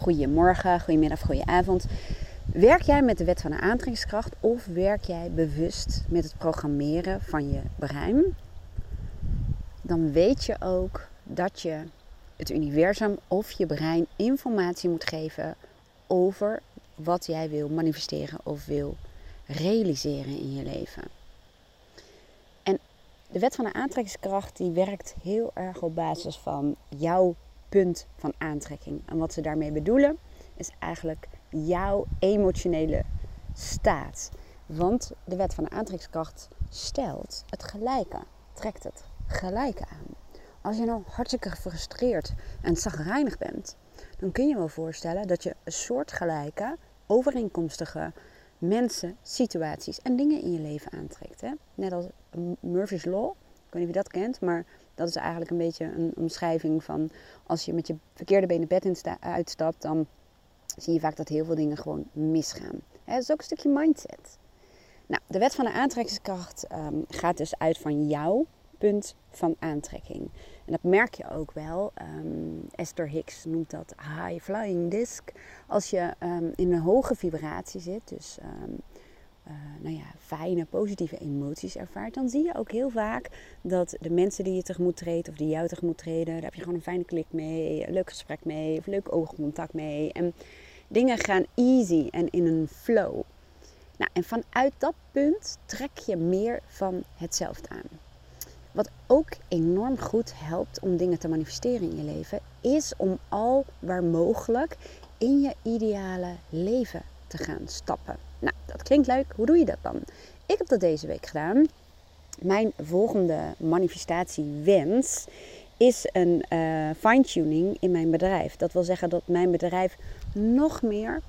goedemorgen, goedemiddag, goedenavond. Werk jij met de wet van de aantrekkingskracht of werk jij bewust met het programmeren van je brein? Dan weet je ook dat je het universum of je brein informatie moet geven over wat jij wil manifesteren of wil realiseren in je leven. En de wet van de aantrekkingskracht die werkt heel erg op basis van jouw punt van aantrekking. En wat ze daarmee bedoelen is eigenlijk jouw emotionele staat. Want de wet van de aantrekkingskracht stelt het gelijke, trekt het gelijke aan. Als je nou hartstikke gefrustreerd en zagrijnig bent, dan kun je wel voorstellen dat je soortgelijke, overeenkomstige mensen, situaties en dingen in je leven aantrekt. Hè? Net als Murphy's Law, ik weet niet of je dat kent, maar dat is eigenlijk een beetje een omschrijving van als je met je verkeerde benen bed uitstapt, dan zie je vaak dat heel veel dingen gewoon misgaan. Hè, dat is ook een stukje mindset. Nou, de wet van de aantrekkingskracht ehm, gaat dus uit van jouw punt van aantrekking. En dat merk je ook wel. Um, Esther Hicks noemt dat high flying disc. Als je ehm, in een hoge vibratie zit, dus uh, nou ja, fijne, positieve emoties ervaart, dan zie je ook heel vaak dat de mensen die je tegemoet treedt of die jou tegemoet treden, daar heb je gewoon een fijne klik mee, een leuk gesprek mee, of leuk oogcontact mee. En dingen gaan easy en in een flow. Nou, en vanuit dat punt trek je meer van hetzelfde aan. Wat ook enorm goed helpt om dingen te manifesteren in je leven, is om al waar mogelijk in je ideale leven te gaan stappen. Nou, klinkt leuk. Hoe doe je dat dan? Ik heb dat deze week gedaan. Mijn volgende manifestatiewens is een uh, fine-tuning in mijn bedrijf. Dat wil zeggen dat mijn bedrijf nog meer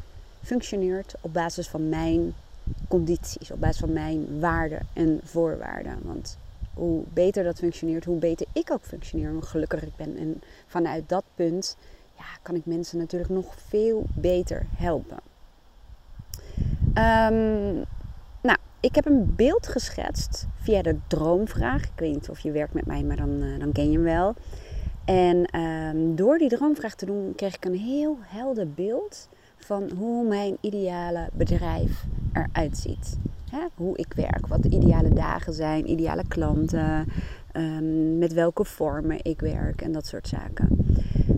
functioneert op basis van mijn condities, op basis van mijn waarden en voorwaarden. Want hoe beter dat functioneert, hoe beter ik ook functioneer, hoe gelukkiger ik ben. En vanuit dat punt ja, kan ik mensen natuurlijk nog veel beter helpen. Um, nou, ik heb een beeld geschetst via de droomvraag. Ik weet niet of je werkt met mij, maar dan, uh, dan ken je hem wel. En um, door die droomvraag te doen, kreeg ik een heel helder beeld van hoe mijn ideale bedrijf eruit ziet. Hè? Hoe ik werk, wat de ideale dagen zijn, ideale klanten, um, met welke vormen ik werk en dat soort zaken.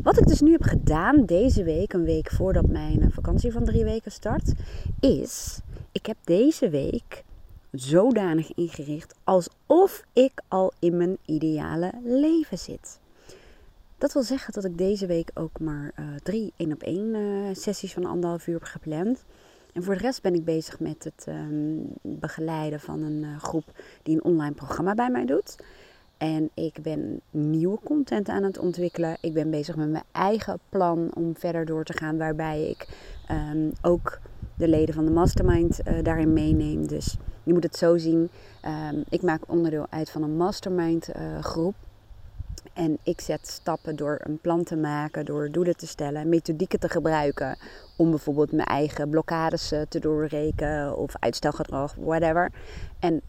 Wat ik dus nu heb gedaan deze week, een week voordat mijn eh, vakantie van drie weken start, is ik heb deze week zodanig ingericht alsof ik al in mijn ideale leven zit. Dat wil zeggen dat ik deze week ook maar uh, drie één op één uh, sessies van anderhalf uur heb gepland. En voor de rest ben ik bezig met het um, begeleiden van een groep die een online programma bij mij doet. En ik ben nieuwe content aan het ontwikkelen. Ik ben bezig met mijn eigen plan om verder door te gaan. Waarbij ik um, ook de leden van de mastermind uh, daarin meeneem. Dus je moet het zo zien. Um, ik maak onderdeel uit van een mastermind uh, groep. En ik zet stappen door een plan te maken, door doelen te stellen, methodieken te gebruiken. Om bijvoorbeeld mijn eigen blokkades uh, te doorrekenen of uitstelgedrag, whatever. En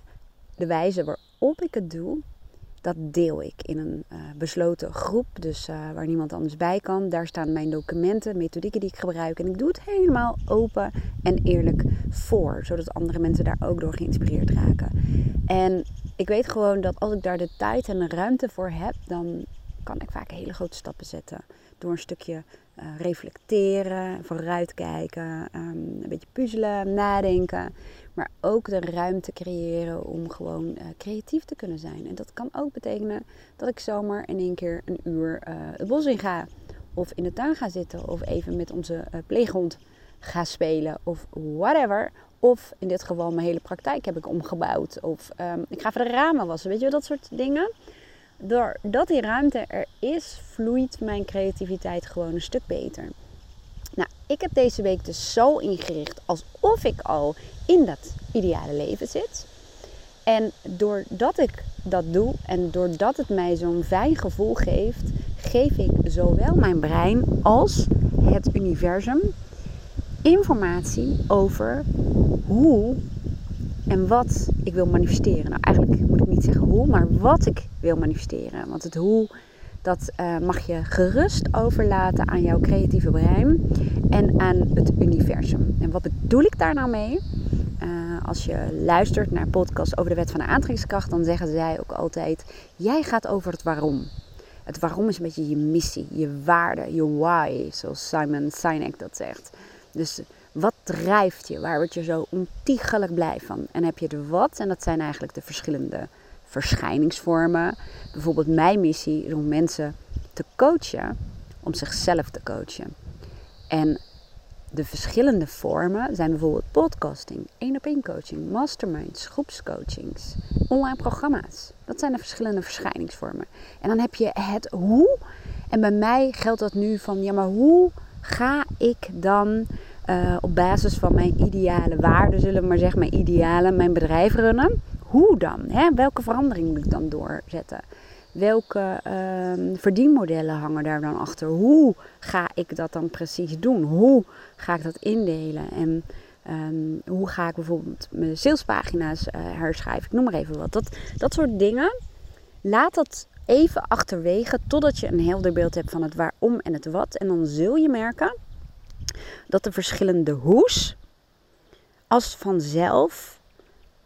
de wijze waarop ik het doe, dat deel ik in een uh, besloten groep, dus uh, waar niemand anders bij kan. Daar staan mijn documenten, methodieken die ik gebruik. En ik doe het helemaal open en eerlijk voor, zodat andere mensen daar ook door geïnspireerd raken. En ik weet gewoon dat als ik daar de tijd en de ruimte voor heb, dan kan ik vaak hele grote stappen zetten. Door een stukje uh, reflecteren, vooruitkijken, um, een beetje puzzelen, nadenken. Maar ook de ruimte creëren om gewoon uh, creatief te kunnen zijn. En dat kan ook betekenen dat ik zomaar in één keer een uur uh, het bos in ga. Of in de tuin ga zitten. Of even met onze pleeghond ga spelen. Of whatever. Of in dit geval mijn hele praktijk heb ik omgebouwd. Of um, ik ga voor de ramen wassen. Weet je dat soort dingen. Doordat die ruimte er is, vloeit mijn creativiteit gewoon een stuk beter. Nou, ik heb deze week dus zo ingericht alsof ik al in dat ideale leven zit. En doordat ik dat doe en doordat het mij zo'n fijn gevoel geeft, geef ik zowel mijn brein als het universum informatie over hoe en wat ik wil manifesteren. Nou, eigenlijk moet ik niet zeggen hoe, maar wat ik wil manifesteren. Want het hoe, Dat uh, mag je gerust overlaten aan jouw creatieve brein en aan het universum. En wat bedoel ik daar nou mee? Uh, als je luistert naar podcasts over de wet van de aantrekkingskracht, dan zeggen zij ook altijd: jij gaat over het waarom. Het waarom is een beetje je missie, je waarde, je why, zoals Simon Sinek dat zegt. Dus wat drijft je? Waar word je zo ontiegelijk blij van? En heb je de wat? En dat zijn eigenlijk de verschillende verschijningsvormen. Bijvoorbeeld mijn missie is om mensen te coachen om zichzelf te coachen. En de verschillende vormen zijn bijvoorbeeld podcasting, één op één coaching, masterminds, groepscoachings, online programma's. Dat zijn de verschillende verschijningsvormen. En dan heb je het hoe. En bij mij geldt dat nu van, ja maar hoe ga ik dan uh, op basis van mijn ideale waarden, zullen we maar zeggen, mijn idealen, mijn bedrijf runnen? Hoe dan? Hè? Welke verandering moet ik dan doorzetten? Welke uh, verdienmodellen hangen daar dan achter? Hoe ga ik dat dan precies doen? Hoe ga ik dat indelen? En um, hoe ga ik bijvoorbeeld mijn salespagina's uh, herschrijven? Ik noem maar even wat. Dat, dat soort dingen. Laat dat even achterwege totdat je een helder beeld hebt van het waarom en het wat. En dan zul je merken dat de verschillende hoes als vanzelf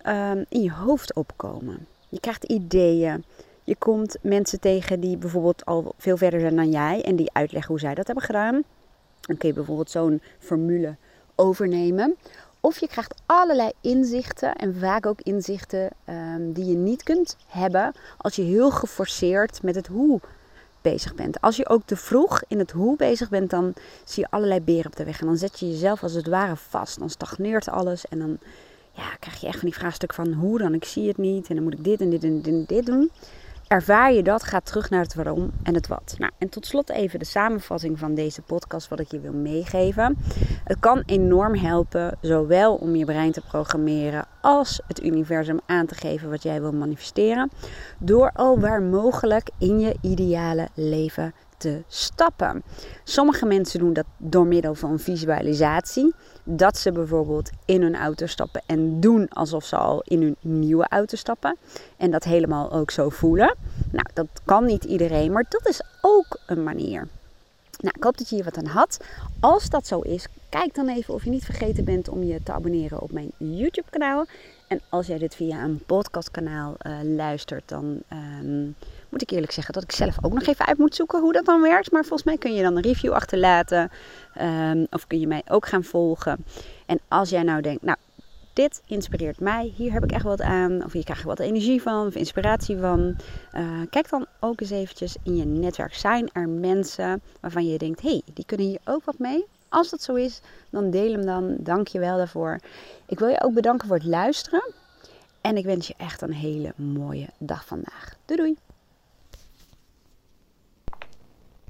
um, in je hoofd opkomen. Je krijgt ideeën. Je komt mensen tegen die bijvoorbeeld al veel verder zijn dan jij en die uitleggen hoe zij dat hebben gedaan. Dan kun je bijvoorbeeld zo'n formule overnemen. Of je krijgt allerlei inzichten en vaak ook inzichten um, die je niet kunt hebben als je heel geforceerd met het hoe bezig bent. Als je ook te vroeg in het hoe bezig bent, dan zie je allerlei beren op de weg. En dan zet je jezelf als het ware vast. Dan stagneert alles en dan ja, krijg je echt van die vraagstuk van hoe dan, ik zie het niet en dan moet ik dit en dit en dit en dit doen. Ervaar je dat, ga terug naar het waarom en het wat. Nou, en tot slot even de samenvatting van deze podcast, wat ik je wil meegeven. Het kan enorm helpen, zowel om je brein te programmeren als het universum aan te geven wat jij wil manifesteren, door al waar mogelijk in je ideale leven te stappen. Sommige mensen doen dat door middel van visualisatie. Dat ze bijvoorbeeld in hun auto stappen en doen alsof ze al in hun nieuwe auto stappen. En dat helemaal ook zo voelen. Nou, dat kan niet iedereen, maar dat is ook een manier. Nou, ik hoop dat je hier wat aan had. Als dat zo is, kijk dan even of je niet vergeten bent om je te abonneren op mijn YouTube kanaal. En als jij dit via een podcastkanaal uh, luistert, dan um, moet ik eerlijk zeggen dat ik zelf ook nog even uit moet zoeken hoe dat dan werkt. Maar volgens mij kun je dan een review achterlaten. Um, of kun je mij ook gaan volgen. En als jij nou denkt, nou, dit inspireert mij. Hier heb ik echt wat aan. Of hier krijg ik wat energie van. Of inspiratie van. Uh, kijk dan ook eens eventjes in je netwerk. Zijn er mensen waarvan je denkt, hé, hey, die kunnen hier ook wat mee? Als dat zo is, dan deel hem dan. Dank je wel daarvoor. Ik wil je ook bedanken voor het luisteren. En ik wens je echt een hele mooie dag vandaag. Doei doei!